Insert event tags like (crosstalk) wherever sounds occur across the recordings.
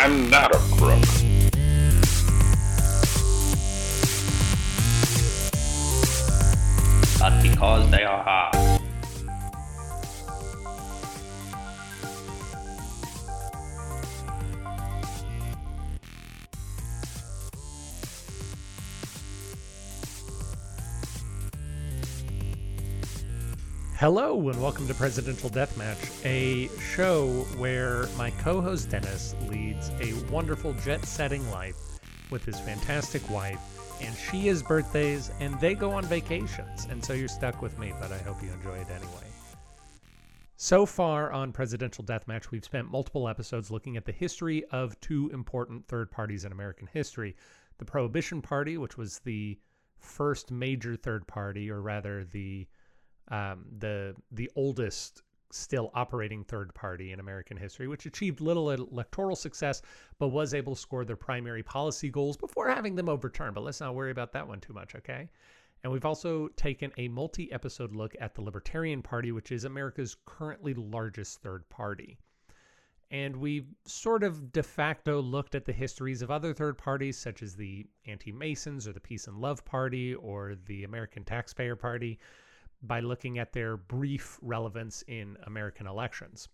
I'm not a crook. But because they are Hello and welcome to Presidential Deathmatch, a show where my co-host Dennis leads a wonderful jet-setting life with his fantastic wife, and she has birthdays and they go on vacations, and so you're stuck with me, but I hope you enjoy it anyway. So far on Presidential Deathmatch, we've spent multiple episodes looking at the history of two important third parties in American history. The Prohibition Party, which was the first major third party, or rather the um, the the oldest still operating third party in American history, which achieved little electoral success, but was able to score their primary policy goals before having them overturned. But let's not worry about that one too much, okay? And we've also taken a multi episode look at the Libertarian Party, which is America's currently largest third party. And we've sort of de facto looked at the histories of other third parties, such as the Anti Masons or the Peace and Love Party or the American Taxpayer Party by looking at their brief relevance in American elections.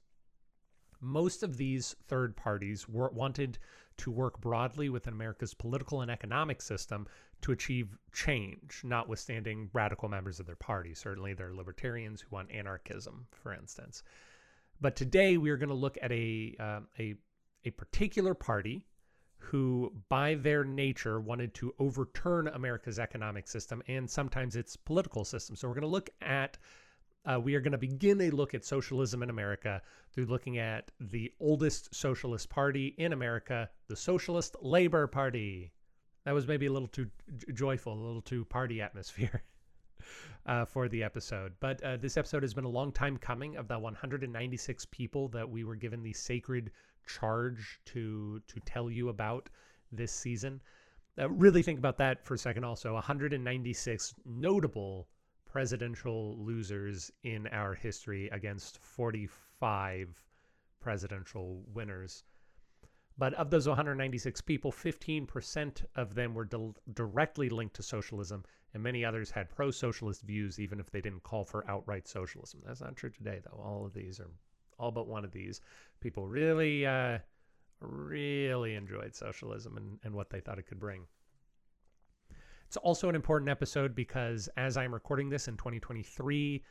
Most of these third parties were, wanted to work broadly within America's political and economic system to achieve change, notwithstanding radical members of their party. Certainly, there are libertarians who want anarchism, for instance. But today, we are going to look at a, uh, a, a particular party who, by their nature, wanted to overturn America's economic system and sometimes its political system. So we're going to look at, uh, we are going to begin a look at socialism in America through looking at the oldest socialist party in America, the Socialist Labor Party. That was maybe a little too joyful, a little too party atmosphere. (laughs) Uh, for the episode. But uh, this episode has been a long time coming of the 196 people that we were given the sacred charge to to tell you about this season. Uh, really think about that for a second. Also, 196 notable presidential losers in our history against 45 presidential winners. But of those 196 people, 15% of them were directly linked to socialism, and many others had pro socialist views, even if they didn't call for outright socialism. That's not true today, though. All of these are all but one of these people really, uh, really enjoyed socialism and, and what they thought it could bring. It's also an important episode because as I'm recording this in 2023,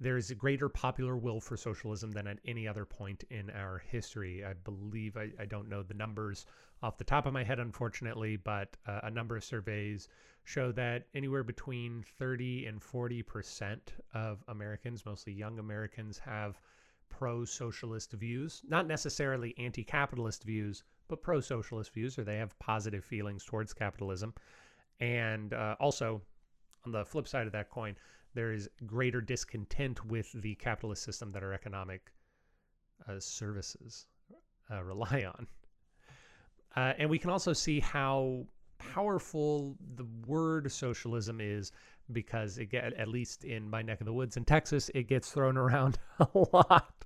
there is a greater popular will for socialism than at any other point in our history. I believe, I, I don't know the numbers off the top of my head, unfortunately, but uh, a number of surveys show that anywhere between 30 and 40% of Americans, mostly young Americans, have pro-socialist views, not necessarily anti-capitalist views, but pro-socialist views, or they have positive feelings towards capitalism. And uh, also, on the flip side of that coin, there is greater discontent with the capitalist system that our economic uh, services uh, rely on. Uh, and we can also see how powerful the word socialism is because it get at least in my neck of the woods in Texas, it gets thrown (laughs) around a lot,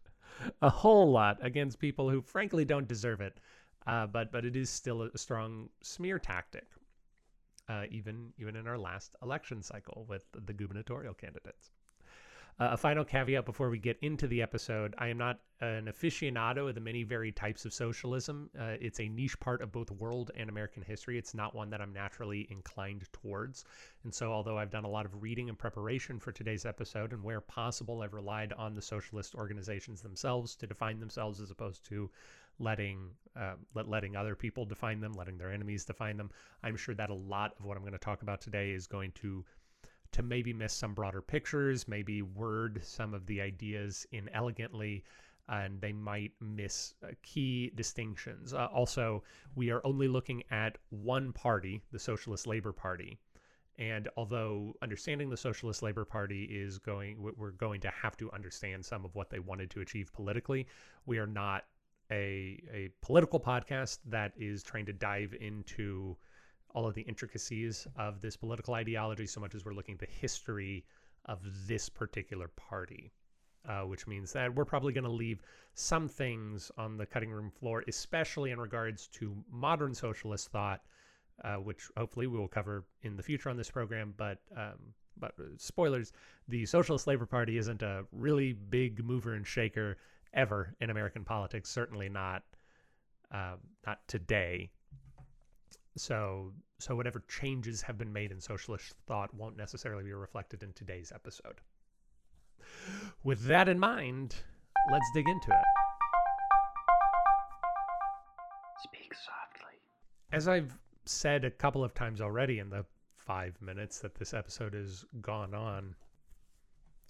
a whole lot against people who frankly don't deserve it. Uh, but but it is still a strong smear tactic, uh, even even in our last election cycle with the gubernatorial candidates. Uh, a final caveat before we get into the episode I am not an aficionado of the many varied types of socialism. Uh, it's a niche part of both world and American history. It's not one that I'm naturally inclined towards. And so, although I've done a lot of reading and preparation for today's episode, and where possible, I've relied on the socialist organizations themselves to define themselves as opposed to letting uh, let, letting other people define them, letting their enemies define them. I'm sure that a lot of what I'm going to talk about today is going to to maybe miss some broader pictures, maybe word some of the ideas inelegantly, and they might miss uh, key distinctions. Uh, also, we are only looking at one party, the Socialist Labor Party. And although understanding the Socialist Labor Party is going, we're going to have to understand some of what they wanted to achieve politically. We are not a, a political podcast that is trying to dive into all of the intricacies of this political ideology so much as we're looking at the history of this particular party. uh, which means that we're probably going to leave some things on the cutting room floor, especially in regards to modern socialist thought, uh, which hopefully we will cover in the future on this program. But um, but uh, spoilers, the Socialist Labor Party isn't a really big mover and shaker ever in American politics. Certainly not uh, not today. So so whatever changes have been made in socialist thought won't necessarily be reflected in today's episode. With that in mind, let's dig into it. Speak softly. As I've said a couple of times already in the five minutes that this episode has gone on,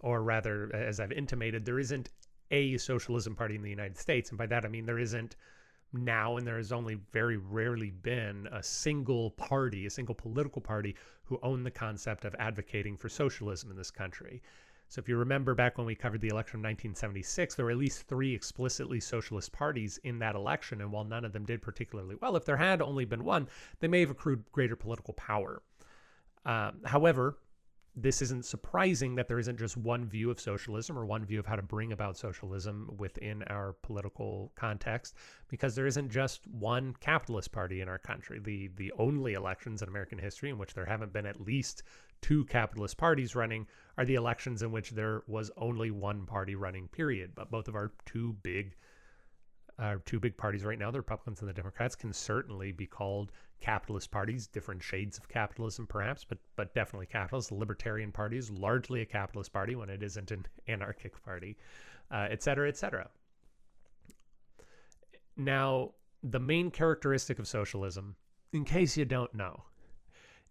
or rather, as I've intimated, there isn't a socialism party in the United States. And by that, I mean there isn't now, and there has only very rarely been a single party, a single political party who owned the concept of advocating for socialism in this country. So if you remember back when we covered the election of 1976, there were at least three explicitly socialist parties in that election. And while none of them did particularly well, if there had only been one, they may have accrued greater political power. Um, however, this isn't surprising that there isn't just one view of socialism or one view of how to bring about socialism within our political context, because there isn't just one capitalist party in our country. The the only elections in American history in which there haven't been at least two capitalist parties running are the elections in which there was only one party running. Period. But both of our two big our two big parties right now, the Republicans and the Democrats, can certainly be called capitalist parties, different shades of capitalism perhaps, but but definitely capitalist. The Libertarian Party is largely a capitalist party when it isn't an (laughs) anarchic party, uh, et cetera, et cetera. Now, the main characteristic of socialism, in case you don't know,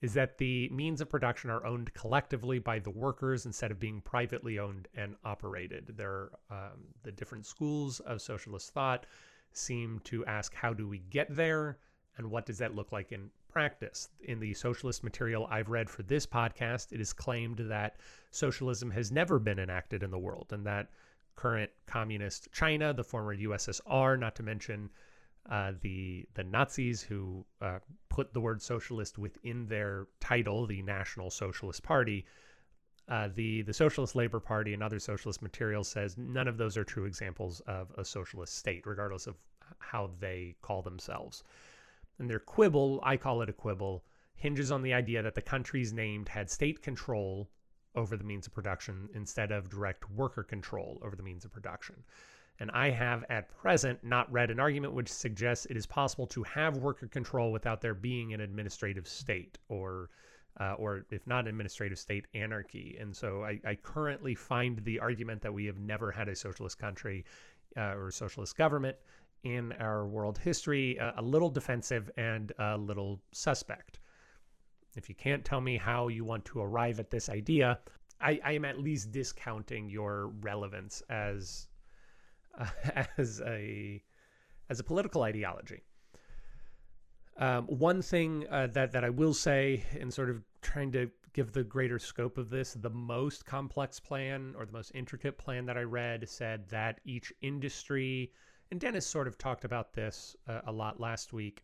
is that the means of production are owned collectively by the workers instead of being privately owned and operated. There, um, the different schools of socialist thought seem to ask, how do we get there? And what does that look like in practice? In the socialist material I've read for this podcast, it is claimed that socialism has never been enacted in the world and that current communist China, the former USSR, not to mention uh, the the Nazis who uh, put the word socialist within their title, the National Socialist Party. Uh, the the Socialist Labor Party and other socialist material says none of those are true examples of a socialist state, regardless of how they call themselves. And their quibble, I call it a quibble, hinges on the idea that the countries named had state control over the means of production instead of direct worker control over the means of production. And I have at present not read an argument which suggests it is possible to have worker control without there being an administrative state or uh, or if not administrative state anarchy. And so I, I, currently find the argument that we have never had a socialist country uh, or socialist government in our world history uh, a little defensive and a little suspect. If you can't tell me how you want to arrive at this idea, I, I am at least discounting your relevance as (laughs) as a as a political ideology. Um, one thing uh, that that I will say, in sort of trying to give the greater scope of this, the most complex plan or the most intricate plan that I read said that each industry, and Dennis sort of talked about this uh, a lot last week.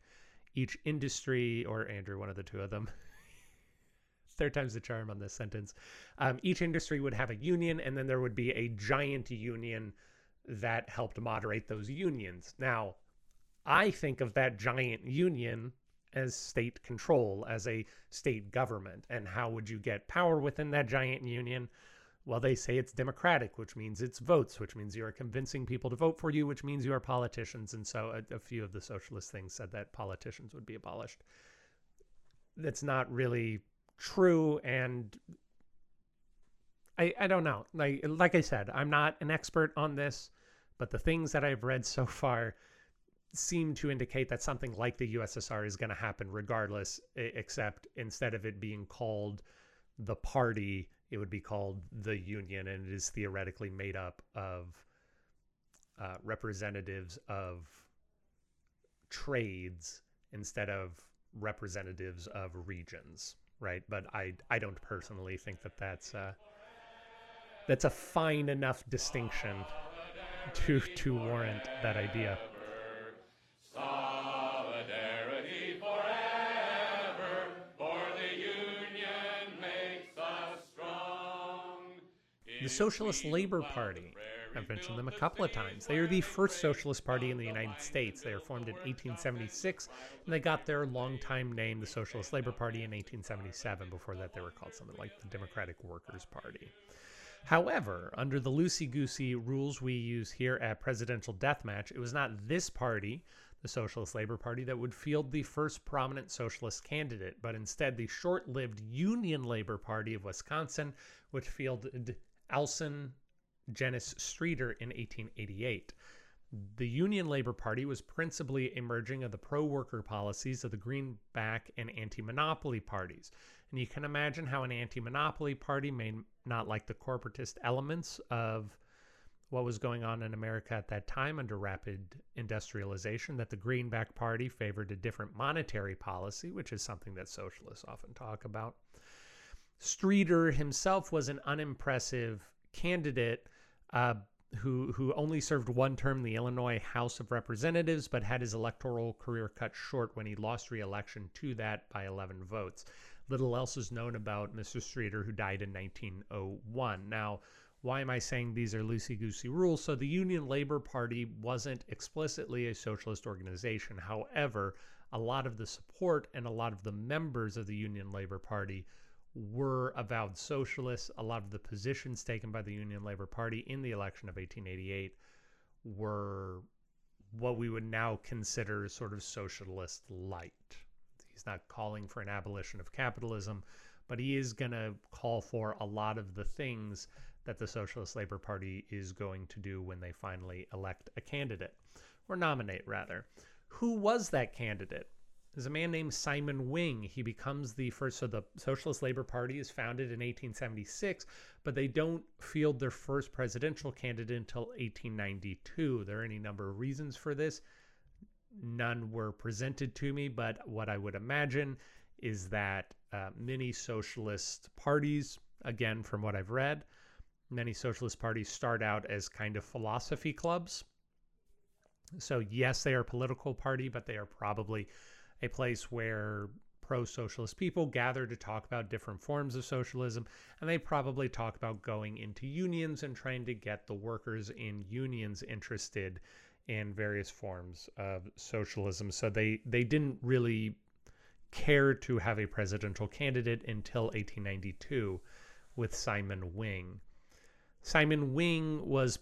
Each industry, or Andrew, one of the two of them, (laughs) third time's the charm on this sentence. Um, each industry would have a union, and then there would be a giant union that helped moderate those unions. Now, I think of that giant union as state control, as a state government. And how would you get power within that giant union? Well, they say it's democratic, which means it's votes, which means you are convincing people to vote for you, which means you are politicians. And so a, a few of the socialist things said that politicians would be abolished. That's not really true. And I, I don't know. Like, like I said, I'm not an expert on this but the things that I've read so far seem to indicate that something like the USSR is going to happen regardless, except instead of it being called the party, it would be called the union, and it is theoretically made up of uh, representatives of trades instead of representatives of regions, right? But I I don't personally think that that's uh, that's a fine enough distinction to to warrant that idea. The Socialist Labor Party. I've mentioned them a couple of times. They are the first socialist party in the United States. They were formed in 1876, and they got their longtime name, the Socialist Labor Party, in 1877. Before that, they were called something like the Democratic Workers' Party. However, under the loosey goosey rules we use here at Presidential Deathmatch, it was not this party, the Socialist Labor Party, that would field the first prominent socialist candidate, but instead the short lived Union Labor Party of Wisconsin, which fielded Alson Jenness Streeter in 1888. The Union Labor Party was principally emerging of the pro worker policies of the Greenback and anti monopoly parties. And you can imagine how an anti monopoly party may not like the corporatist elements of what was going on in America at that time under rapid industrialization, that the Greenback Party favored a different monetary policy, which is something that socialists often talk about. Streeter himself was an unimpressive candidate uh, who who only served one term in the Illinois House of Representatives, but had his electoral career cut short when he lost re-election to that by 11 votes. Little else is known about Mr. Streeter, who died in 1901. Now, why am I saying these are loosey-goosey rules? So the Union Labor Party wasn't explicitly a socialist organization. However, a lot of the support and a lot of the members of the Union Labor Party were avowed socialists. A lot of the positions taken by the Union Labor Party in the election of 1888 were what we would now consider sort of socialist light. He's not calling for an abolition of capitalism, but he is going to call for a lot of the things that the Socialist Labor Party is going to do when they finally elect a candidate, or nominate rather. Who was that candidate? There's a man named Simon Wing. He becomes the first. So the Socialist Labor Party is founded in 1876, but they don't field their first presidential candidate until 1892. There are any number of reasons for this. None were presented to me, but what I would imagine is that uh, many socialist parties, again, from what I've read, many socialist parties start out as kind of philosophy clubs. So, yes, they are a political party, but they are probably a place where pro socialist people gather to talk about different forms of socialism. And they probably talk about going into unions and trying to get the workers in unions interested in various forms of socialism. So they, they didn't really care to have a presidential candidate until 1892 with Simon Wing. Simon Wing was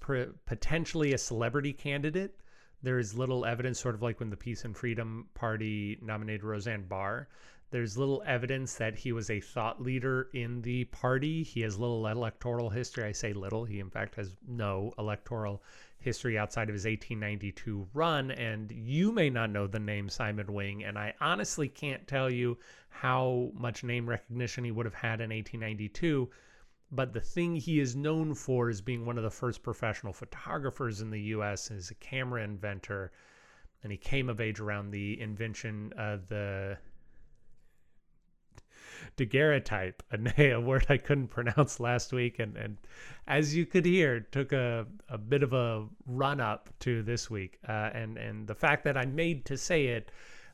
potentially a celebrity candidate there's little evidence, sort of like when the Peace and Freedom Party nominated Roseanne Barr. There's little evidence that he was a thought leader in the party. He has little electoral history. I say little. He, in fact, has no electoral history outside of his 1892 run. And you may not know the name Simon Wing. And I honestly can't tell you how much name recognition he would have had in 1892 but the thing he is known for is being one of the first professional photographers in the US as a camera inventor. And he came of age around the invention of the daguerreotype, a, (laughs) a word I couldn't pronounce last week. And, and as you could hear, took a, a bit of a run up to this week. Uh, and, and the fact that I'm made to say it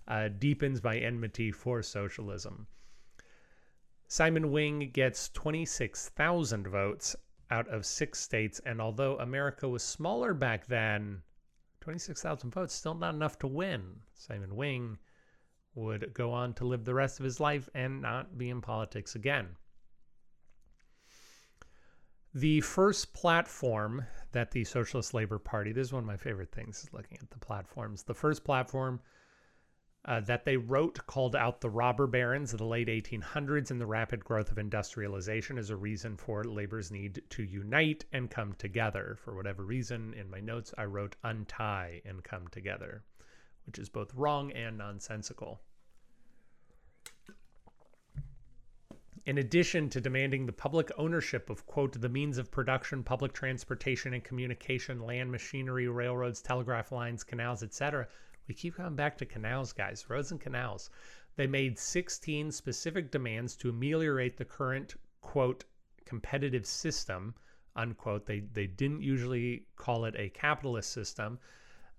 uh, deepens my enmity for socialism. Simon Wing gets 26,000 votes out of six states. And although America was smaller back then, 26,000 votes, still not enough to win. Simon Wing would go on to live the rest of his life and not be in politics again. The first platform that the Socialist Labor Party, this is one of my favorite things, is looking at the platforms. The first platform uh, that they wrote called out the robber barons of the late 1800s and the rapid growth of industrialization as a reason for labor's need to unite and come together. For whatever reason, in my notes, I wrote untie and come together, which is both wrong and nonsensical. In addition to demanding the public ownership of, quote, the means of production, public transportation and communication, land, machinery, railroads, telegraph lines, canals, etc., we keep coming back to canals, guys, roads and canals. They made 16 specific demands to ameliorate the current, quote, competitive system, unquote. They, they didn't usually call it a capitalist system.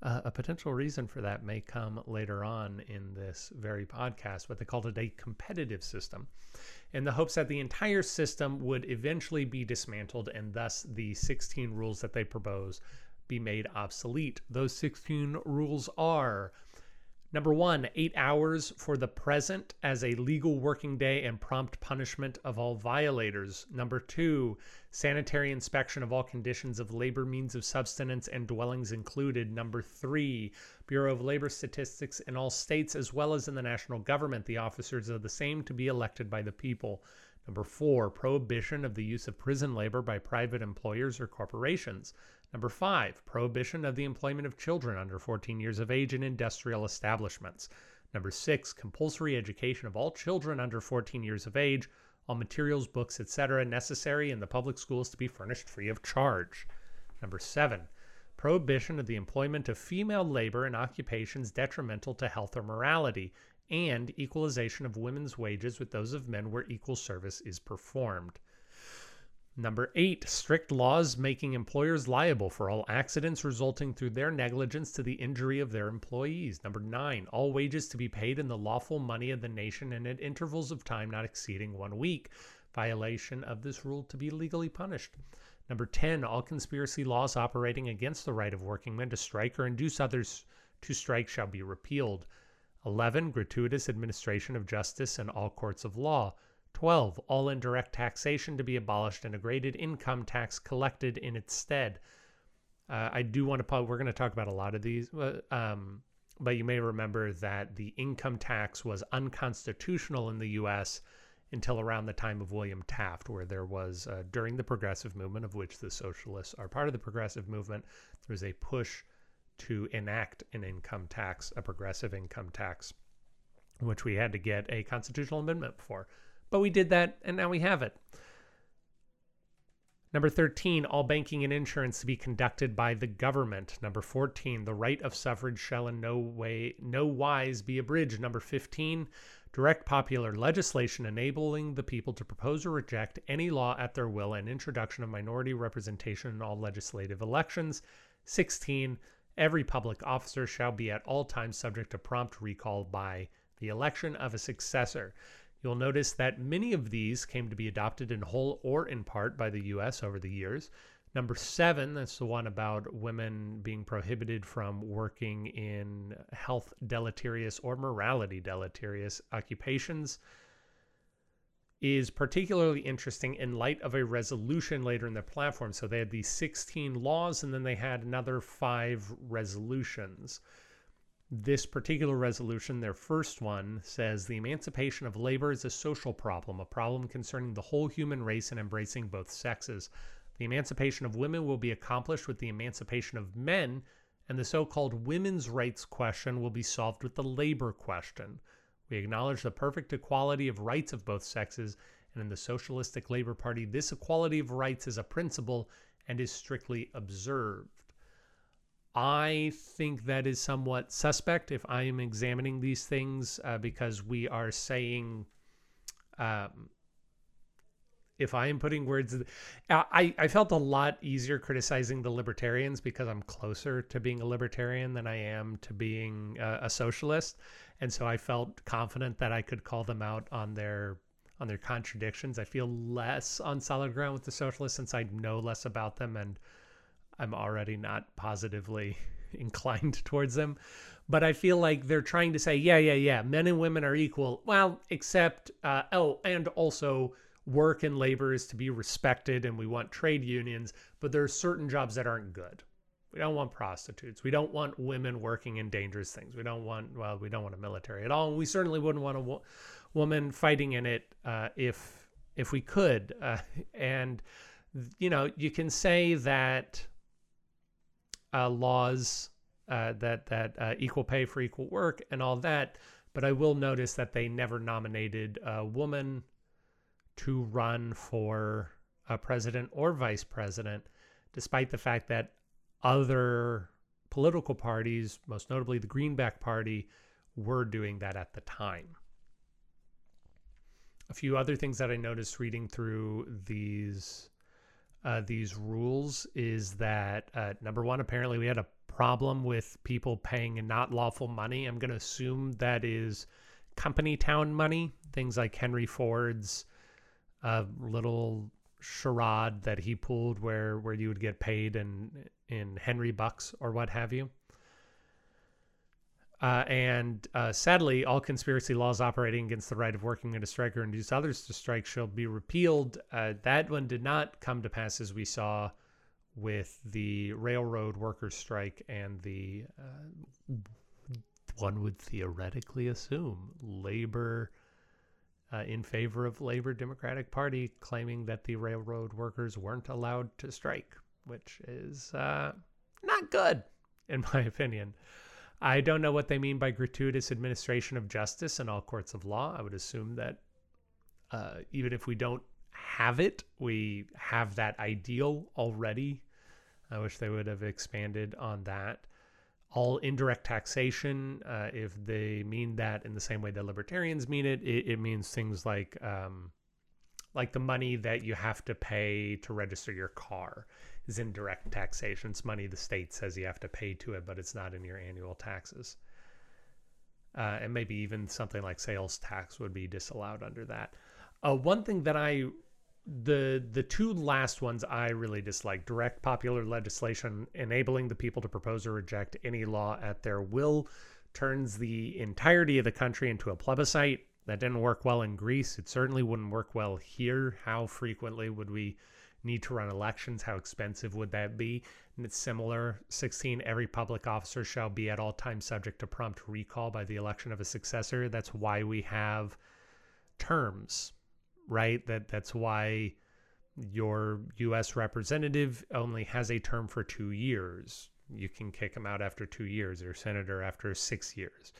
Uh, a potential reason for that may come later on in this very podcast, what they called it a competitive system in the hopes that the entire system would eventually be dismantled and thus the 16 rules that they propose be made obsolete. Those 16 rules are Number one, eight hours for the present as a legal working day and prompt punishment of all violators. Number two, sanitary inspection of all conditions of labor, means of subsistence, and dwellings included. Number three, Bureau of Labor Statistics in all states as well as in the national government, the officers are the same to be elected by the people. Number four, prohibition of the use of prison labor by private employers or corporations. Number five, prohibition of the employment of children under 14 years of age in industrial establishments. Number six, compulsory education of all children under 14 years of age, all materials, books, etc., necessary in the public schools to be furnished free of charge. Number seven, prohibition of the employment of female labor in occupations detrimental to health or morality, and equalization of women's wages with those of men where equal service is performed. Number eight, strict laws making employers liable for all accidents resulting through their negligence to the injury of their employees. Number nine, all wages to be paid in the lawful money of the nation and at intervals of time not exceeding one week. Violation of this rule to be legally punished. Number 10, all conspiracy laws operating against the right of working men to strike or induce others to strike shall be repealed. 11, gratuitous administration of justice in all courts of law. 12. All indirect taxation to be abolished and a graded income tax collected in its stead. Uh, I do want to, we're going to talk about a lot of these, um, but you may remember that the income tax was unconstitutional in the U.S. until around the time of William Taft, where there was, uh, during the progressive movement, of which the socialists are part of the progressive movement, there was a push to enact an income tax, a progressive income tax, which we had to get a constitutional amendment for. But we did that, and now we have it. Number 13, all banking and insurance to be conducted by the government. Number 14, the right of suffrage shall in no way, no wise be abridged. Number 15, direct popular legislation enabling the people to propose or reject any law at their will and introduction of minority representation in all legislative elections. 16, every public officer shall be at all times subject to prompt recall by the election of a successor. You'll notice that many of these came to be adopted in whole or in part by the US over the years. Number seven, that's the one about women being prohibited from working in health deleterious or morality deleterious occupations, is particularly interesting in light of a resolution later in the platform. So they had these 16 laws and then they had another five resolutions this particular resolution, their first one, says the emancipation of labor is a social problem, a problem concerning the whole human race and embracing both sexes. The emancipation of women will be accomplished with the emancipation of men, and the so called women's rights question will be solved with the labor question. We acknowledge the perfect equality of rights of both sexes, and in the Socialistic Labor Party, this equality of rights is a principle and is strictly observed. I think that is somewhat suspect if I am examining these things uh, because we are saying, um, if I am putting words, I, I felt a lot easier criticizing the libertarians because I'm closer to being a libertarian than I am to being a, a socialist. And so I felt confident that I could call them out on their on their contradictions. I feel less on solid ground with the socialists since I know less about them and I'm already not positively (laughs) inclined towards them. But I feel like they're trying to say, yeah, yeah, yeah, men and women are equal. Well, except, uh, oh, and also work and labor is to be respected and we want trade unions, but there are certain jobs that aren't good. We don't want prostitutes. We don't want women working in dangerous things. We don't want, well, we don't want a military at all. We certainly wouldn't want a wo woman fighting in it uh, if, if we could. Uh, (laughs) and, you know, you can say that uh, laws uh, that that uh, equal pay for equal work and all that. But I will notice that they never nominated a woman to run for a president or vice president, despite the fact that other political parties, most notably the Greenback Party, were doing that at the time. A few other things that I noticed reading through these uh, these rules is that uh, number one, apparently we had a problem with people paying not lawful money. I'm going to assume that is company town money, things like Henry Ford's uh, little charade that he pulled where where you would get paid in in Henry bucks or what have you. Uh, and uh, sadly, all conspiracy laws operating against the right of working men a strike or induce others to strike shall be repealed. Uh, that one did not come to pass, as we saw with the railroad workers' strike and the uh, one would theoretically assume labor uh, in favor of labor democratic party claiming that the railroad workers weren't allowed to strike which is uh, not good in my opinion I don't know what they mean by gratuitous administration of justice in all courts of law. I would assume that uh, even if we don't have it, we have that ideal already. I wish they would have expanded on that. All indirect taxation, uh, if they mean that in the same way that libertarians mean it, it, it means things like um, like the money that you have to pay to register your car is indirect taxation. It's money the state says you have to pay to it, but it's not in your annual taxes. Uh, and maybe even something like sales tax would be disallowed under that. Uh, one thing that I, the the two last ones I really dislike: direct popular legislation enabling the people to propose or reject any law at their will, turns the entirety of the country into a plebiscite. That didn't work well in Greece. It certainly wouldn't work well here. How frequently would we need to run elections, how expensive would that be? And it's similar. 16, every public officer shall be at all times subject to prompt recall by the election of a successor. That's why we have terms, right? That That's why your U.S. representative only has a term for two years. You can kick him out after two years, or senator after six years.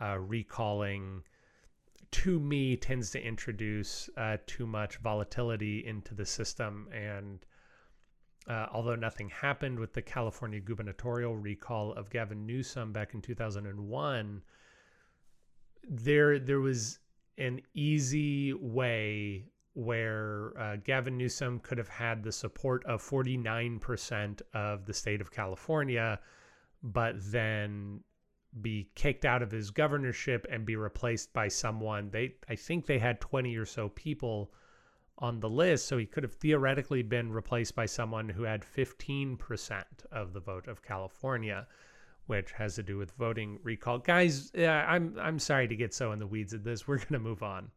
Uh, recalling to me tends to introduce uh, too much volatility into the system. And uh, although nothing happened with the California gubernatorial recall of Gavin Newsom back in 2001 there there was an easy way where uh, Gavin Newsom could have had the support of 49% of the state of California but then be kicked out of his governorship and be replaced by someone. They I think they had 20 or so people on the list, so he could have theoretically been replaced by someone who had 15% of the vote of California, which has to do with voting recall. Guys, yeah, I'm I'm sorry to get so in the weeds of this. We're going to move on.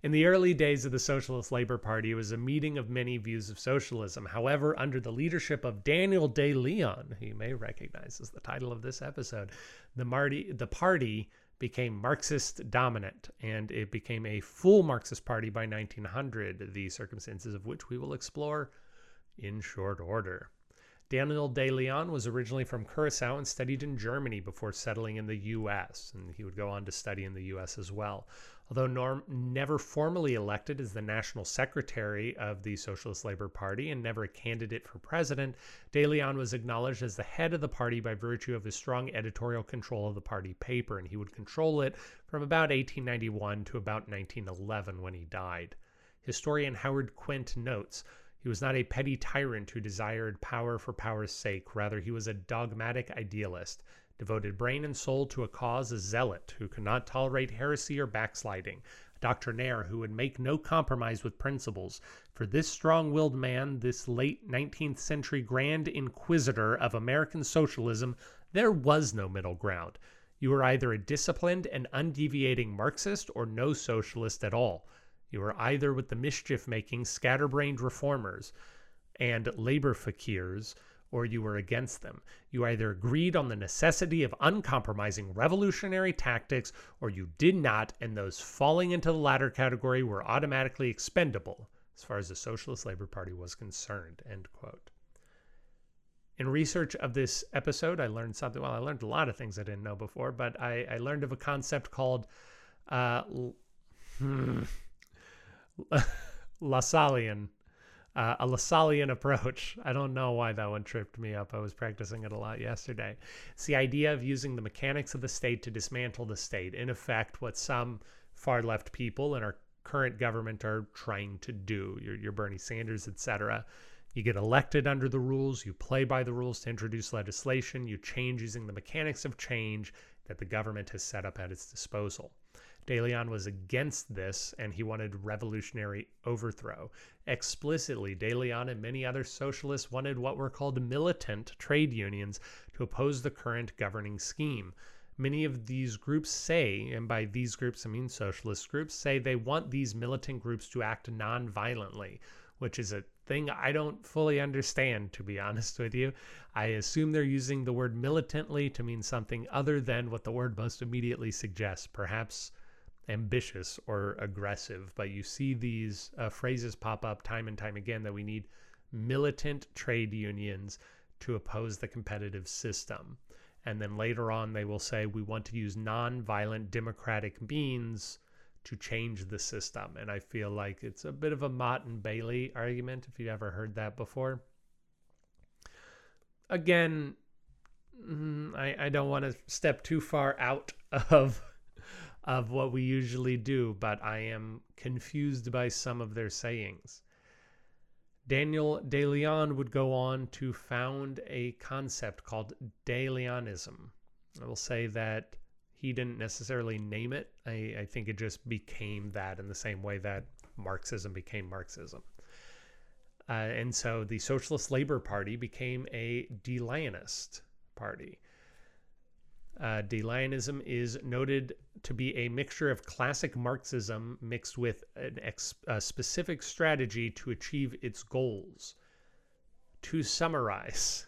In the early days of the Socialist Labor Party, it was a meeting of many views of socialism. However, under the leadership of Daniel De Leon, who you may recognize as the title of this episode, the, Marty, the party became Marxist dominant and it became a full Marxist party by 1900, the circumstances of which we will explore in short order. Daniel De Leon was originally from Curacao and studied in Germany before settling in the U.S., and he would go on to study in the U.S. as well. Although Norm never formally elected as the national secretary of the Socialist Labor Party and never a candidate for president, De Leon was acknowledged as the head of the party by virtue of his strong editorial control of the party paper, and he would control it from about 1891 to about 1911 when he died. Historian Howard Quint notes, he was not a petty tyrant who desired power for power's sake. Rather, he was a dogmatic idealist devoted brain and soul to a cause, a zealot who could not tolerate heresy or backsliding, a doctrinaire who would make no compromise with principles. For this strong willed man, this late 19th century grand inquisitor of American socialism, there was no middle ground. You were either a disciplined and undeviating Marxist or no socialist at all. You were either with the mischief making, scatterbrained reformers and labor fakirs or you were against them. You either agreed on the necessity of uncompromising revolutionary tactics or you did not, and those falling into the latter category were automatically expendable as far as the Socialist Labor Party was concerned. End quote. In research of this episode, I learned something. Well, I learned a lot of things I didn't know before, but I, I learned of a concept called uh, hmm, (laughs) Lassallean uh, a Lassallean approach. (laughs) I don't know why that one tripped me up. I was practicing it a lot yesterday. It's the idea of using the mechanics of the state to dismantle the state. In effect, what some far left people in our current government are trying to do. Your, your Bernie Sanders, etc. You get elected under the rules, you play by the rules to introduce legislation, you change using the mechanics of change that the government has set up at its disposal. De Leon was against this and he wanted revolutionary overthrow. Explicitly, De Leon and many other socialists wanted what were called militant trade unions to oppose the current governing scheme. Many of these groups say, and by these groups I mean socialist groups, say they want these militant groups to act non violently, which is a thing I don't fully understand, to be (laughs) honest with you. I assume they're using the word militantly to mean something other than what the word most immediately suggests, perhaps ambitious or aggressive. But you see these uh, phrases pop up time and time again that we need militant trade unions to oppose the competitive system. And then later on, they will say we want to use non-violent democratic means to change the system. And I feel like it's a bit of a Motte and Bailey argument, if you've ever heard that before. Again, mm, I, I don't want to step too far out (laughs) of of what we usually do, but I am confused by some of their sayings. Daniel De Leon would go on to found a concept called De Leonism. I will say that he didn't necessarily name it. I, I think it just became that in the same way that Marxism became Marxism. Uh, and so the Socialist Labor Party became a De Leonist party. Uh, De-Leonism is noted to be a mixture of classic Marxism mixed with a specific strategy to achieve its goals. To summarize,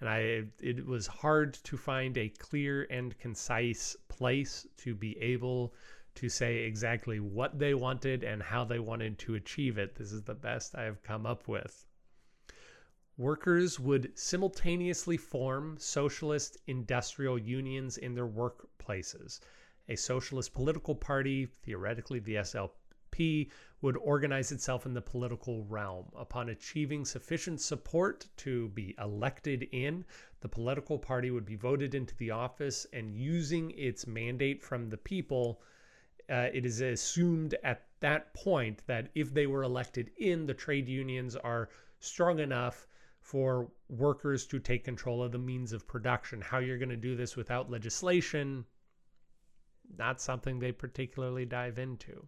and I it was hard to find a clear and concise place to be able to say exactly what they wanted and how they wanted to achieve it. This is the best I have come up with workers would simultaneously form socialist industrial unions in their workplaces. A socialist political party, theoretically the SLP, would organize itself in the political realm. Upon achieving sufficient support to be elected in, the political party would be voted into the office and using its mandate from the people. Uh, it is assumed at that point that if they were elected in, the trade unions are strong enough for workers to take control of the means of production. How you're going to do this without legislation, not something they particularly dive into.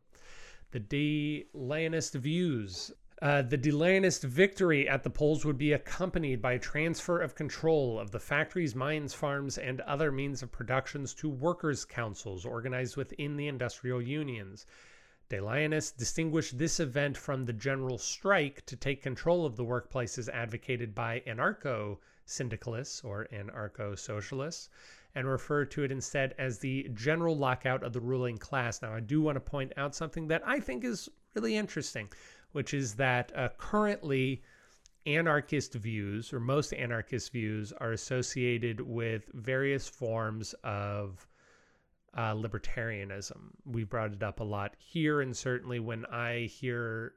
The De Leonist views. Uh, the De Leonist victory at the polls would be accompanied by transfer of control of the factories, mines, farms, and other means of productions to workers' councils organized within the industrial unions. De Leonists distinguished this event from the general strike to take control of the workplaces advocated by anarcho syndicalists or anarcho socialists and refer to it instead as the general lockout of the ruling class. Now, I do want to point out something that I think is really interesting, which is that uh, currently anarchist views or most anarchist views are associated with various forms of uh, libertarianism. We brought it up a lot here, and certainly when I hear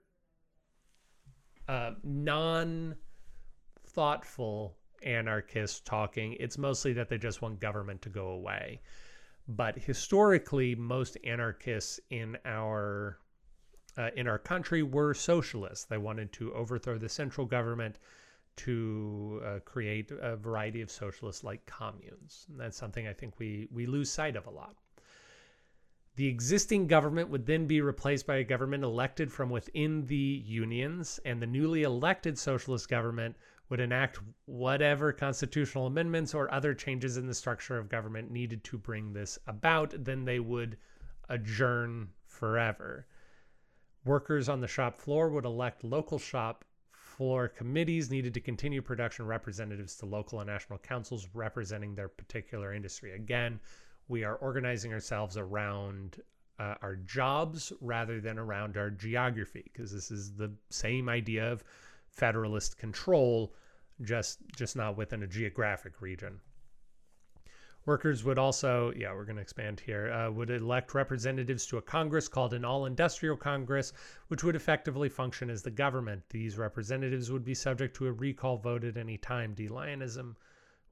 uh, non thoughtful anarchists talking, it's mostly that they just want government to go away. But historically, most anarchists in our uh, in our country were socialists. They wanted to overthrow the central government to uh, create a variety of socialists like communes. And that's something I think we we lose sight of a lot. The existing government would then be replaced by a government elected from within the unions, and the newly elected socialist government would enact whatever constitutional amendments or other changes in the structure of government needed to bring this about. Then they would adjourn forever. Workers on the shop floor would elect local shop floor committees needed to continue production representatives to local and national councils representing their particular industry. Again, we are organizing ourselves around uh, our jobs rather than around our geography because this is the same idea of federalist control just just not within a geographic region. Workers would also yeah we're going to expand here uh, would elect representatives to a congress called an all-industrial congress which would effectively function as the government. These representatives would be subject to a recall vote at any time. de-Leonism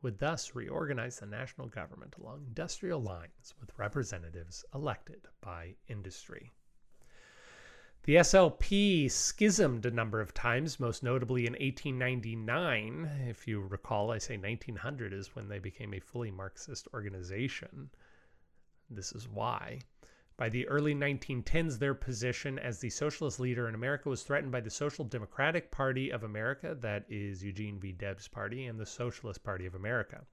would thus reorganize the national government along industrial lines with representatives elected by industry. The SLP schismed a number of times, most notably in 1899. If you recall, I say 1900 is when they became a fully Marxist organization. This is why. By the early 1910s, their position as the socialist leader in America was threatened by the Social Democratic Party of America, that is Eugene V. Debs' party, and the Socialist Party of America.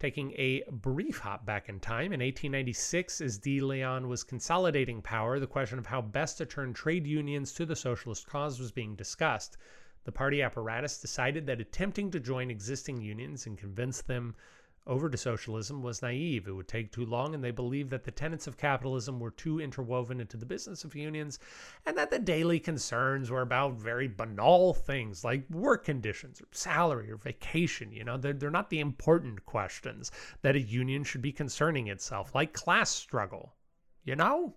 Taking a brief hop back in time, in 1896, as De Leon was consolidating power, the question of how best to turn trade unions to the socialist cause was being discussed. The party apparatus decided that attempting to join existing unions and convince them over to socialism was naive. It would take too long, and they believed that the tenets of capitalism were too interwoven into the business of unions, and that the daily concerns were about very banal things like work conditions or salary or vacation. You know, they're, they're not the important questions that a union should be concerning itself, like class struggle. You know?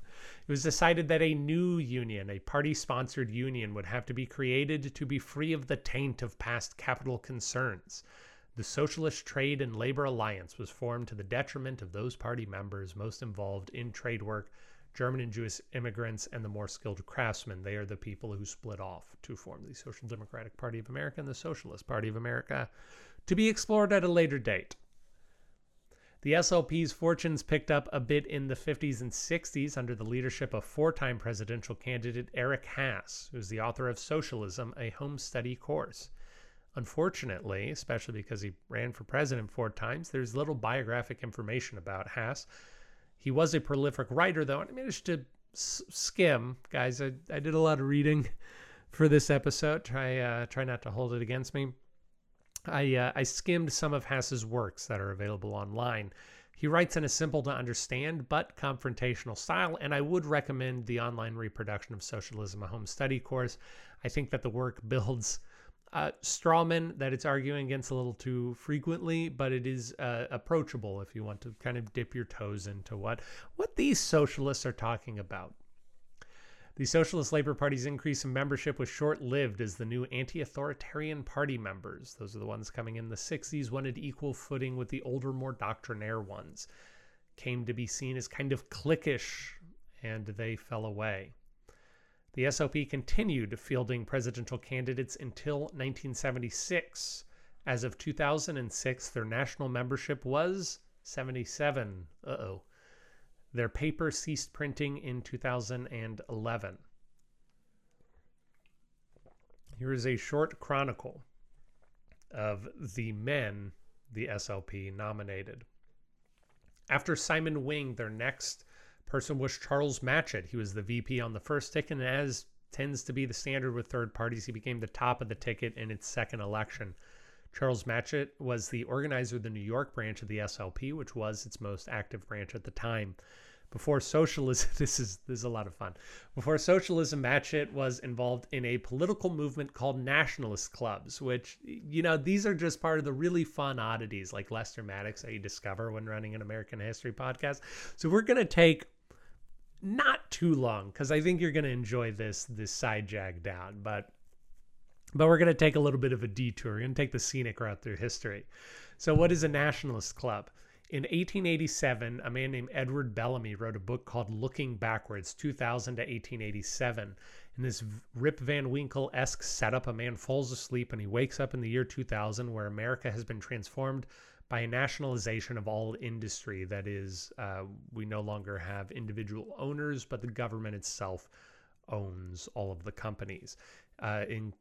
It was decided that a new union, a party sponsored union, would have to be created to be free of the taint of past capital concerns. The Socialist Trade and Labor Alliance was formed to the detriment of those party members most involved in trade work, German and Jewish immigrants, and the more skilled craftsmen. They are the people who split off to form the Social Democratic Party of America and the Socialist Party of America, to be explored at a later date. The SLP's fortunes picked up a bit in the 50s and 60s under the leadership of four time presidential candidate Eric Haas, who's the author of Socialism, a Home Study Course. Unfortunately, especially because he ran for president four times, there's little biographic information about Haas. He was a prolific writer, though, and I managed to skim. Guys, I, I did a lot of reading (laughs) for this episode. Try uh, try not to hold it against me. I uh, I skimmed some of Haas's works that are available online. He writes in a simple to understand but confrontational style, and I would recommend the online reproduction of Socialism, a home study course. I think that the work (laughs) builds uh, strawman that it's arguing against a little too frequently, but it is uh, approachable if you want to kind of dip your toes into what what these socialists are talking about. The Socialist Labor Party's increase in membership was short lived as the new anti authoritarian party members, those are the ones coming in the 60s, wanted equal footing with the older, more doctrinaire ones, came to be seen as kind of cliquish, and they fell away. The SLP continued fielding presidential candidates until 1976. As of 2006, their national membership was 77. Uh oh. Their paper ceased printing in 2011. Here is a short chronicle of the men the SLP nominated. After Simon Wing, their next person was Charles Matchett. He was the VP on the first ticket, and as tends to be the standard with third parties, he became the top of the ticket in its second election. Charles Matchett was the organizer of the New York branch of the SLP, which was its most active branch at the time. Before socialism, (laughs) this is this is a lot of fun. Before socialism, Matchett was involved in a political movement called nationalist clubs, which you know these are just part of the really fun oddities like Lester Maddox that you discover when running an American history podcast. So we're gonna take not too long because I think you're going to enjoy this this side jag down, but but we're going to take a little bit of a detour. We're going to take the scenic route through history. So, what is a nationalist club? In 1887, a man named Edward Bellamy wrote a book called Looking Backwards, 2000 to 1887. In this Rip Van Winkle esque setup, a man falls asleep and he wakes up in the year 2000, where America has been transformed by a nationalization of all industry. That is, uh, we no longer have individual owners, but the government itself owns all of the companies. Uh, in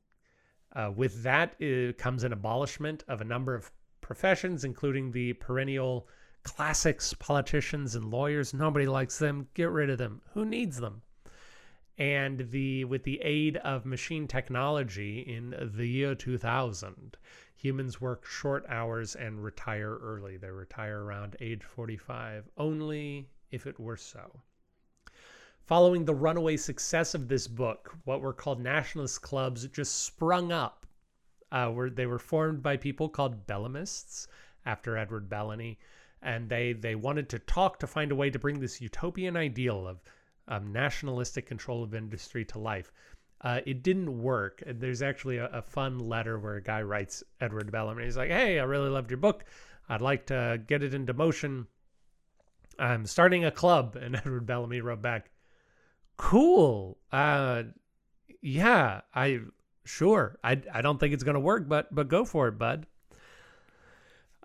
uh, with that comes an abolishment of a number of professions, including the perennial classics, politicians and lawyers. Nobody likes them. Get rid of them. Who needs them? And the with the aid of machine technology in the year 2000, Humans work short hours and retire early. They retire around age 45, only if it were so. Following the runaway success of this book, what were called nationalist clubs just sprung up. Uh, where they were formed by people called Bellamists after Edward Bellamy, and they they wanted to talk to find a way to bring this utopian ideal of um, nationalistic control of industry to life. Uh, it didn't work. There's actually a, a, fun letter where a guy writes Edward Bellamy. He's like, "Hey, I really loved your book. I'd like to get it into motion. I'm starting a club." (laughs) And Edward Bellamy wrote back, cool. Uh, yeah, I sure. I I don't think it's gonna work, but but go for it, bud.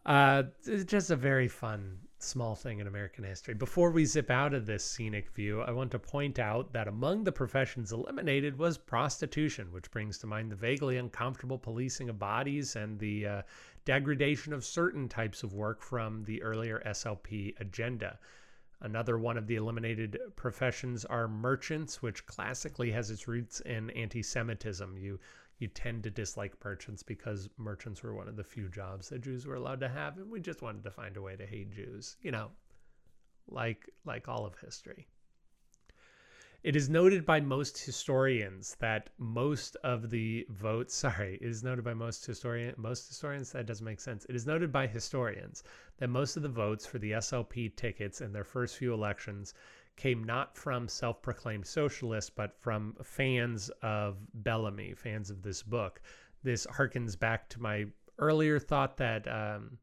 Uh, it's just a very fun small thing in American history. Before we zip out of this scenic view, I want to point out that among the professions eliminated was prostitution, which brings to mind the vaguely uncomfortable policing of bodies and the uh, degradation of certain types of work from the earlier SLP agenda. Another one of the eliminated professions are merchants, which classically has its roots in anti Semitism. You you tend to dislike merchants because merchants were one of the few jobs that Jews were allowed to have, and we just wanted to find a way to hate Jews, you know, like like all of history. It is noted by most historians that most of the votes, (laughs) sorry, it is noted by most historian most historians that doesn't make sense. It is noted by historians that most of the votes for the SLP tickets in their first few elections came not from self proclaimed socialists, but from fans of Bellamy, fans of this book. This harkens back to my earlier thought that, um,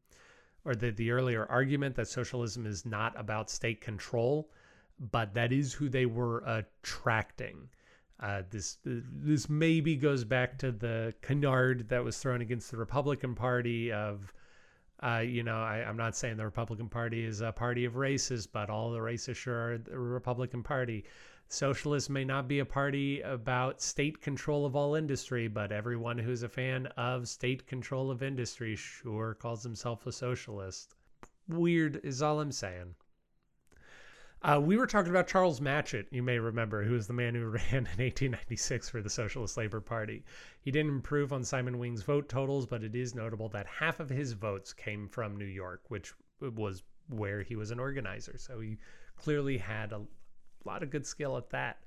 or the, the earlier argument that socialism is not about state control, but that is who they were attracting. Uh, this this maybe goes back to the canard that was thrown against the Republican Party of uh, you know, I, am not saying the Republican Party is a party of racists, but all the racists sure are the Republican Party. Socialists may not be a party about state control of all industry, but everyone who's a fan of state control of industry sure calls himself a socialist. Weird is all I'm saying. Uh, we were talking about Charles Matchett, you may remember, who was the man who (laughs) ran in 1896 for the Socialist Labor Party. He didn't improve on Simon Wing's vote totals, but it is notable that half of his votes came from New York, which was where he was an organizer. So he clearly had a lot of good skill at that.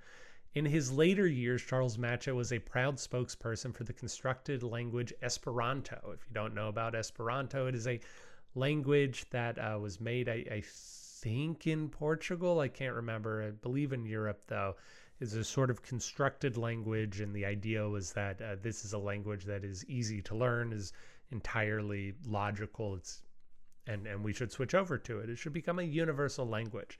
In his later years, Charles Matchett was a proud spokesperson for the constructed language Esperanto. If you don't know about Esperanto, it is a language that uh, was made, I, think in Portugal. I can't remember. I believe in Europe, though, is a sort of constructed language. And the idea was that uh, this is a language that is easy to learn, is entirely logical. It's and, and we should switch over to it. It should become a universal language.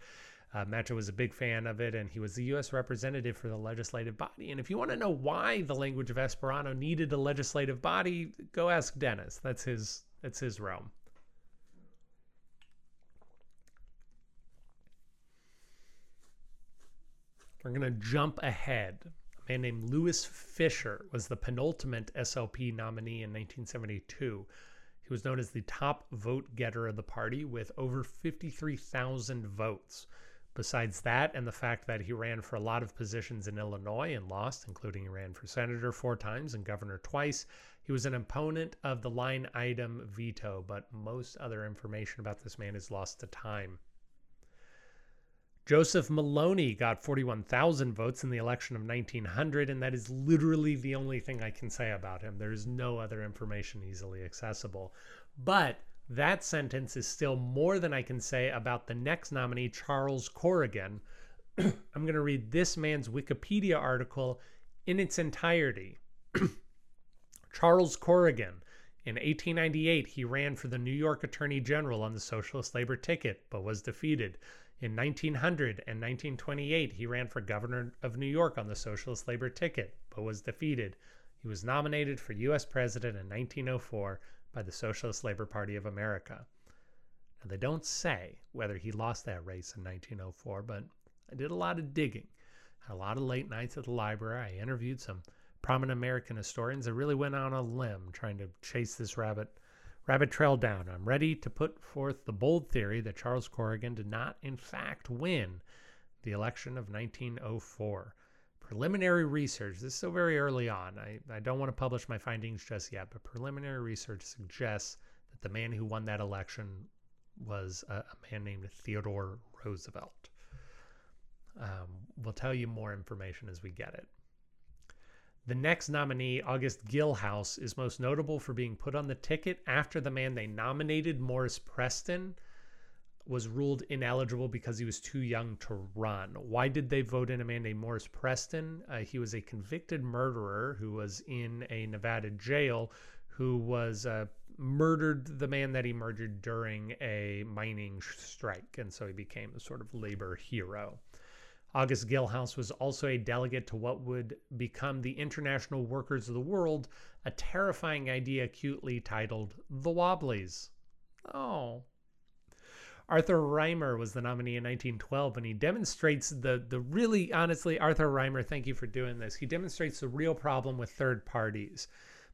Uh, Matchett was a big fan of it, and he was the U.S. representative for the legislative body. And if you want to know why the language of Esperanto needed a legislative body, go ask Dennis. That's his that's his realm. We're going to jump ahead. A man named Louis Fisher was the penultimate SLP nominee in 1972. He was known as the top vote getter of the party with over 53,000 votes. Besides that, and the fact that he ran for a lot of positions in Illinois and lost, including he ran for senator four times and governor twice, he was an opponent of the line item veto, but most other information about this man is lost to time. Joseph Maloney got 41,000 votes in the election of 1900, and that is literally the only thing I can say about him. There is no other information easily accessible. But that sentence is still more than I can say about the next nominee, Charles Corregan. (clears throat) I'm going to read this man's Wikipedia article in its entirety. (clears throat) Charles Corregan. In 1898, he ran for the New York Attorney General on the Socialist Labor ticket, but was defeated. In 1900 and 1928, he ran for governor of New York on the Socialist Labor ticket, but was defeated. He was nominated for U.S. President in 1904 by the Socialist Labor Party of America. Now, they don't say whether he lost that race in 1904, but I did a lot of digging. A lot of late nights at the library. I interviewed some prominent American historians. I really went on a limb trying to chase this rabbit rabbit trail down. I'm ready to put forth the bold theory that Charles Corregan did not, in fact, win the election of 1904. Preliminary research, this is so very early on. I, I don't want to publish my findings just yet, but preliminary research suggests that the man who won that election was a, a man named Theodore Roosevelt. Um, we'll tell you more information as we get it. The next nominee, August Gillhaus, is most notable for being put on the ticket after the man they nominated, Morris Preston, was ruled ineligible because he was too young to run. Why did they vote in a man named Morris Preston? Uh, he was a convicted murderer who was in a Nevada jail who was uh, murdered the man that he murdered during a mining strike. And so he became a sort of labor hero. August Gillhaus was also a delegate to what would become the International Workers of the World, a terrifying idea acutely titled The Wobblies. Oh. Arthur Reimer was the nominee in 1912, and he demonstrates the the really honestly, Arthur Reimer, thank you for doing this. He demonstrates the real problem with third parties,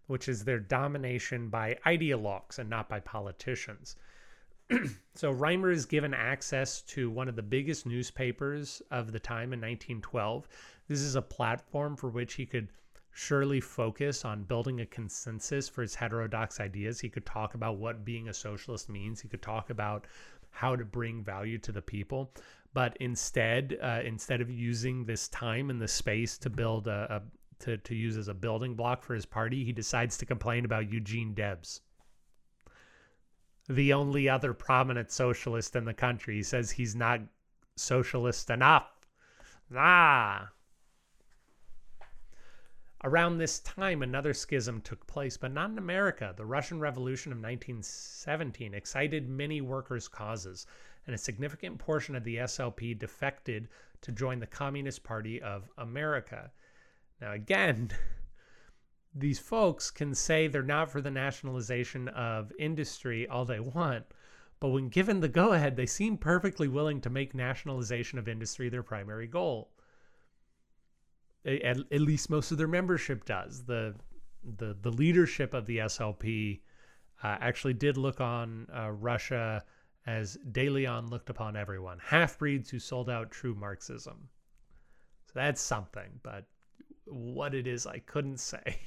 which is their domination by ideologues and not by politicians. (clears throat) so Reimer is given access to one of the biggest newspapers of the time in 1912. This is a platform for which he could surely focus on building a consensus for his heterodox ideas. He could talk about what being a socialist means. He could talk about how to bring value to the people. But instead, uh, instead of using this time and the space to build a, a to, to use as a building block for his party, he decides to complain about Eugene Debs, the only other prominent socialist in the country. He says he's not socialist enough. Ah. Around this time, another schism took place, but not in America. The Russian Revolution of 1917 excited many workers' causes, and a significant portion of the SLP defected to join the Communist Party of America. Now, again, (laughs) these folks can say they're not for the nationalization of industry all they want, but when given the go ahead, they seem perfectly willing to make nationalization of industry their primary goal at, at least most of their membership does. The the the leadership of the SLP uh, actually did look on uh, Russia as De Leon looked upon everyone, half breeds who sold out true Marxism. So that's something, but what it is, I couldn't (laughs) say.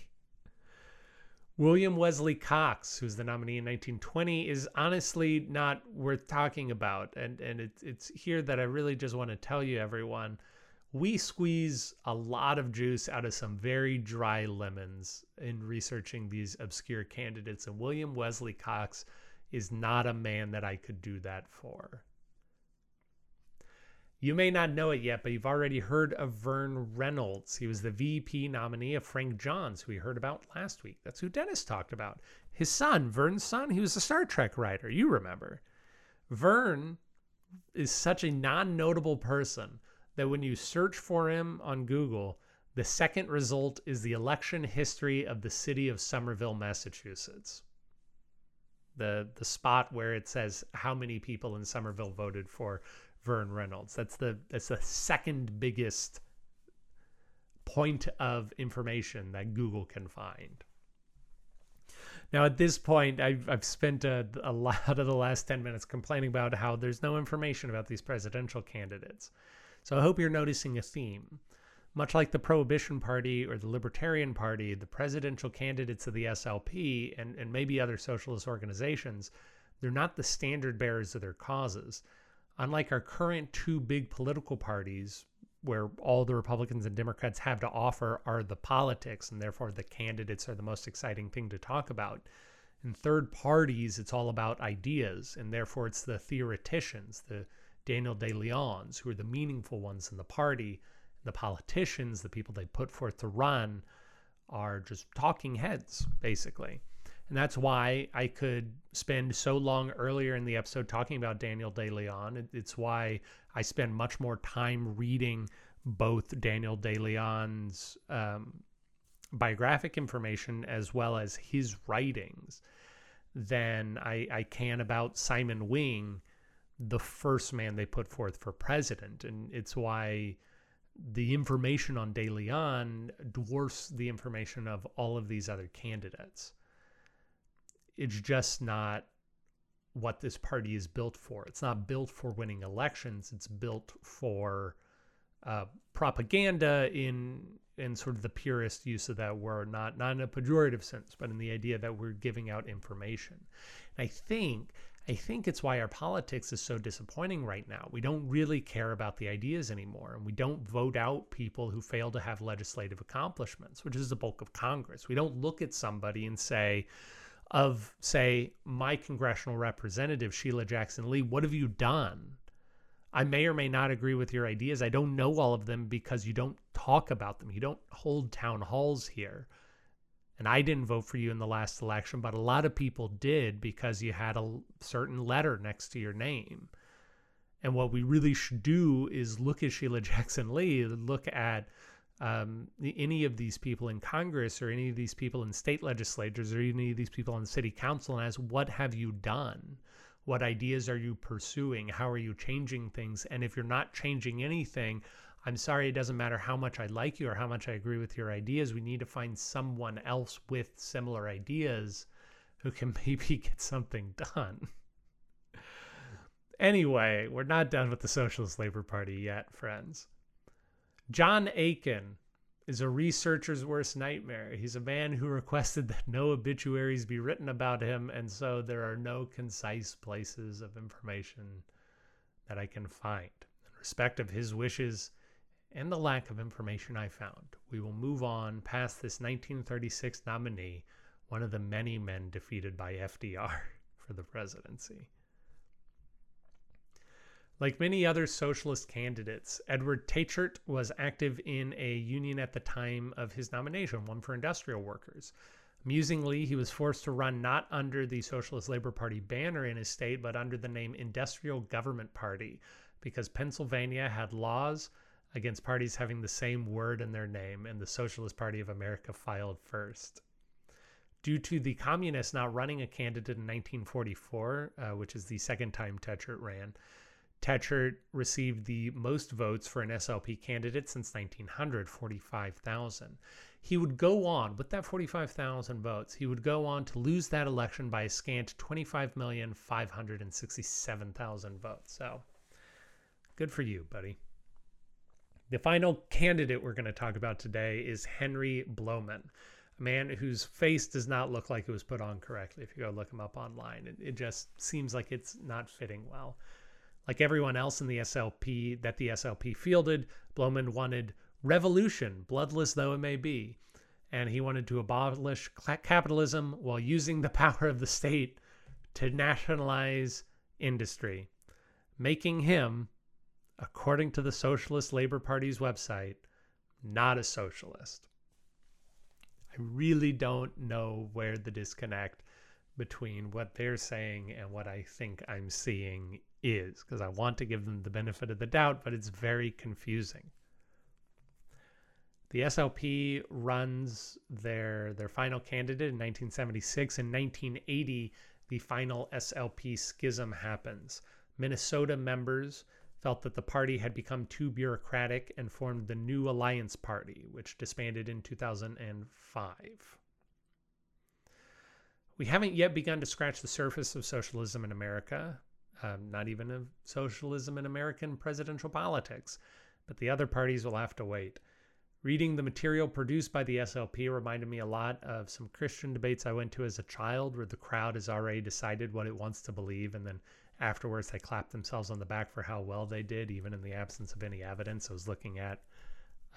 William Wesley Cox, who's the nominee in 1920, is honestly not worth talking about. And, and it, it's here that I really just want to tell you, everyone we squeeze a lot of juice out of some very dry lemons in researching these obscure candidates. And William Wesley Cox is not a man that I could do that for. You may not know it yet, but you've already heard of Vern Reynolds. He was the VP nominee of Frank Johns, who we heard about last week. That's who Dennis talked about. His son, Vern's son, he was a Star Trek writer. You remember. Vern is such a non notable person that when you search for him on Google, the second result is the election history of the city of Somerville, Massachusetts. The the spot where it says how many people in Somerville voted for Vern Reynolds. That's the that's the second biggest point of information that Google can find. Now, at this point, I've, I've spent a, a lot of the last 10 minutes complaining about how there's no information about these presidential candidates. So I hope you're noticing a theme. Much like the Prohibition Party or the Libertarian Party, the presidential candidates of the SLP and, and maybe other socialist organizations, they're not the standard bearers of their causes. Unlike our current two big political parties, where all the Republicans and Democrats have to offer are the politics, and therefore the candidates are the most exciting thing to talk about. In third parties, it's all about ideas, and therefore it's the theoreticians, the Daniel De Leons, who are the meaningful ones in the party. The politicians, the people they put forth to run, are just talking heads, basically. And that's why I could spend so long earlier in the episode talking about Daniel De Leon. It's why I spend much more time reading both Daniel De Leon's um, biographic information as well as his writings than I, I can about Simon Wing the first man they put forth for president. And it's why the information on De Leon dwarfs the information of all of these other candidates. It's just not what this party is built for. It's not built for winning elections. It's built for uh, propaganda in in sort of the purest use of that word, not not in a pejorative sense, but in the idea that we're giving out information. And I think I think it's why our politics is so disappointing right now. We don't really care about the ideas anymore, and we don't vote out people who fail to have legislative accomplishments, which is the bulk of Congress. We don't look at somebody and say, of say my congressional representative Sheila Jackson Lee, what have you done? I may or may not agree with your ideas. I don't know all of them because you don't talk about them. You don't hold town halls here and I didn't vote for you in the last election, but a lot of people did because you had a certain letter next to your name. And what we really should do is look at Sheila (laughs) Jackson Lee, look at um, any of these people in Congress or any of these people in state legislatures or any of these people on city council and ask, what have you done? What ideas are you pursuing? How are you changing things? And if you're not changing anything, I'm sorry, it doesn't matter how much I like you or how much I agree with your ideas. We need to find someone else with similar ideas who can (laughs) maybe get something done. anyway, we're not done with the Socialist Labor Party yet, friends. John Aiken is a researcher's worst nightmare. He's a man who requested that no obituaries be written about him, and so there are no concise places of information that I can find. In respect of his wishes and the lack of information I found, we will move on past this 1936 nominee, one of the many men defeated by FDR (laughs) for the presidency. Like many other socialist candidates, Edward Teichert was active in a union at the time of his nomination, one for industrial workers. Amusingly, he was forced to run not under the Socialist Labor Party banner in his state, but under the name Industrial Government Party, because Pennsylvania had laws against parties having the same word in their name, and the Socialist Party of America filed first. Due to the communists not running a candidate in 1944, uh, which is the second time Teichert ran, Teichert received the most votes for an SLP candidate since 1900, 45,000. He would go on, with that 45,000 votes, he would go on to lose that election by a scant 25,567,000 votes. So good for you, buddy. The final candidate we're going to talk about today is Henry Blomen, a man whose face does not look like it was put on correctly if you go look him up online. It, it just seems like it's not fitting well. Like everyone else in the SLP that the SLP fielded, Blomen wanted revolution, bloodless though it may be. And he wanted to abolish capitalism while using the (laughs) power of the state to nationalize industry, making him, according to the Socialist Labor Party's website, not a socialist. I really don't know where the disconnect between what they're saying and what I think I'm seeing is because I want to give them the benefit of the doubt, but it's very confusing. The SLP runs their their final candidate in 1976. In 1980, the final SLP schism happens. Minnesota members felt that the party had become too bureaucratic and formed the New Alliance Party, which disbanded in 2005. We haven't yet begun to scratch the surface of socialism in America, um, not even of socialism in American presidential politics, but the other parties will have to wait. Reading the material produced by the SLP reminded me a lot of some Christian debates I went to as a child where the crowd has already decided what it wants to believe and then afterwards they clap themselves on the back for how well they did, even in the absence of any evidence. I was looking at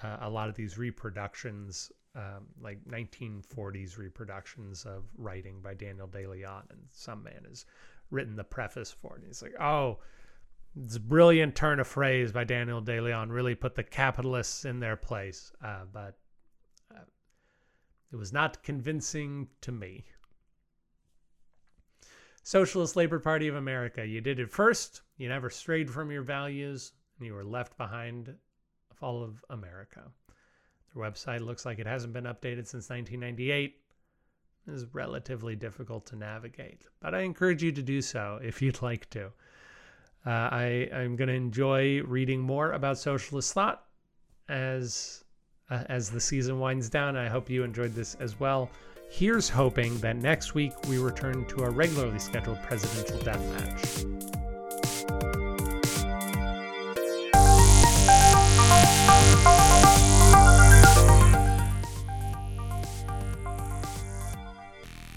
uh, a lot of these reproductions, um, like 1940s reproductions of writing by Daniel De Leon, and some man has written the preface for it. And he's like, oh, this brilliant turn of phrase by Daniel De Leon really put the capitalists in their place, uh, but uh, it was not convincing to me. Socialist Labor Party of America, you did it first, you never strayed from your values, and you were left behind of all of America. Their website looks like it hasn't been updated since 1998. It is relatively difficult to navigate, but I encourage you to do so if you'd (laughs) like to. Uh, I, I'm going to enjoy reading more about socialist thought as uh, as the season winds down. I hope you enjoyed this as well. Here's hoping that next week we return to our regularly scheduled presidential death match.